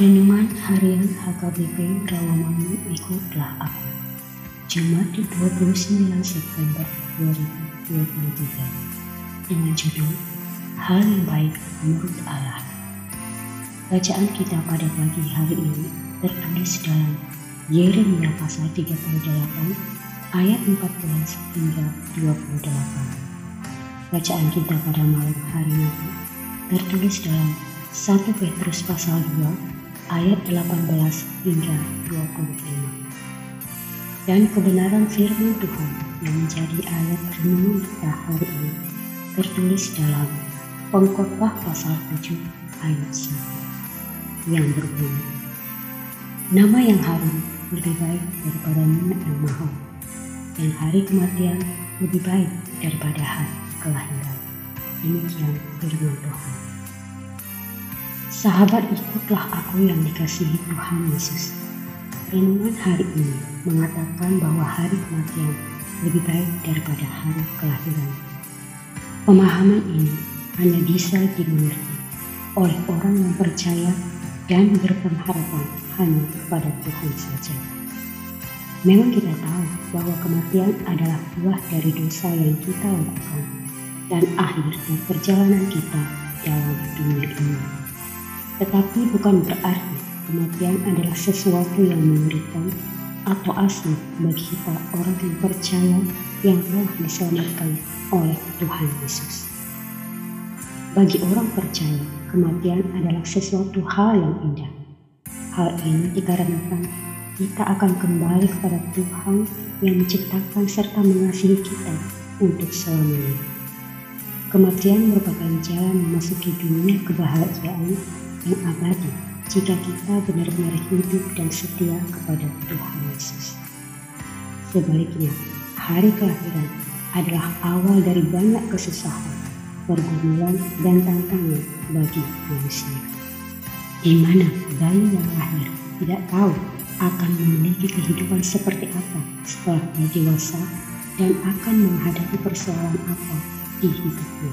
Renungan Harian HKBP Rawamangun ikutlah aku. Jumat 29 September 2023 dengan judul Hal yang baik menurut Allah. Bacaan kita pada pagi hari ini tertulis dalam Yeremia pasal 38 ayat 14 hingga 28. Bacaan kita pada malam hari ini tertulis dalam 1 Petrus pasal 2 ayat 18 hingga 25. Dan kebenaran firman Tuhan yang menjadi ayat renungan kita hari ini tertulis dalam Pengkhotbah pasal 7 ayat 1 yang berbunyi Nama yang harum lebih baik daripada minyak yang mahal dan hari kematian lebih baik daripada hari kelahiran. Demikian firman Tuhan. Sahabat ikutlah aku yang dikasihi Tuhan Yesus. Renungan hari ini mengatakan bahwa hari kematian lebih baik daripada hari kelahiran. Pemahaman ini hanya bisa dimengerti oleh orang yang percaya dan berpengharapan hanya kepada Tuhan saja. Memang kita tahu bahwa kematian adalah buah dari dosa yang kita lakukan dan akhir dari perjalanan kita dalam dunia ini. Tetapi bukan berarti kematian adalah sesuatu yang mengerikan atau asing bagi kita orang yang percaya yang telah diselamatkan oleh Tuhan Yesus. Bagi orang percaya, kematian adalah sesuatu hal yang indah. Hal ini dikarenakan kita akan kembali kepada Tuhan yang menciptakan serta mengasihi kita untuk selamanya. Kematian merupakan jalan memasuki dunia kebahagiaan yang abadi jika kita benar-benar hidup dan setia kepada Tuhan Yesus. Sebaliknya, hari kelahiran adalah awal dari banyak kesusahan, pergumulan, dan tantangan bagi manusia. Di mana bayi yang lahir tidak tahu akan memiliki kehidupan seperti apa setelah dewasa dan akan menghadapi persoalan apa di hidupnya.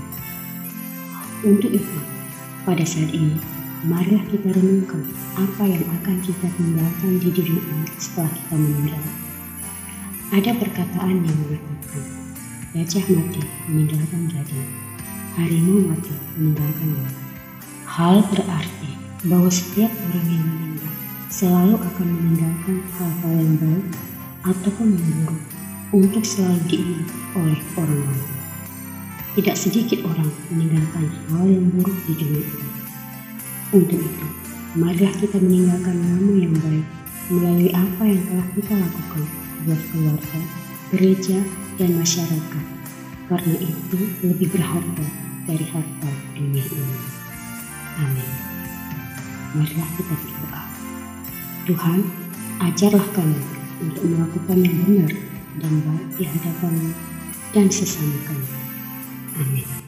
Untuk itu, pada saat ini marilah kita renungkan apa yang akan kita tinggalkan di dunia ini setelah kita meninggal. Ada perkataan yang mengatakan, gajah mati meninggalkan gading, harimau mati meninggalkan laut. Hal berarti bahwa setiap orang yang meninggal selalu akan meninggalkan hal-hal yang baik ataupun yang buruk untuk selalu diingat oleh orang lain. Tidak sedikit orang meninggalkan hal yang buruk di dunia ini untuk itu, marilah kita meninggalkan nama yang baik melalui apa yang telah kita lakukan buat keluarga, gereja, dan masyarakat. Karena itu lebih berharga dari harta dunia ini. Amin. Marilah kita berdoa. Tuhan, ajarlah kami untuk melakukan yang benar dan baik di hadapanmu dan sesama kami. Amin.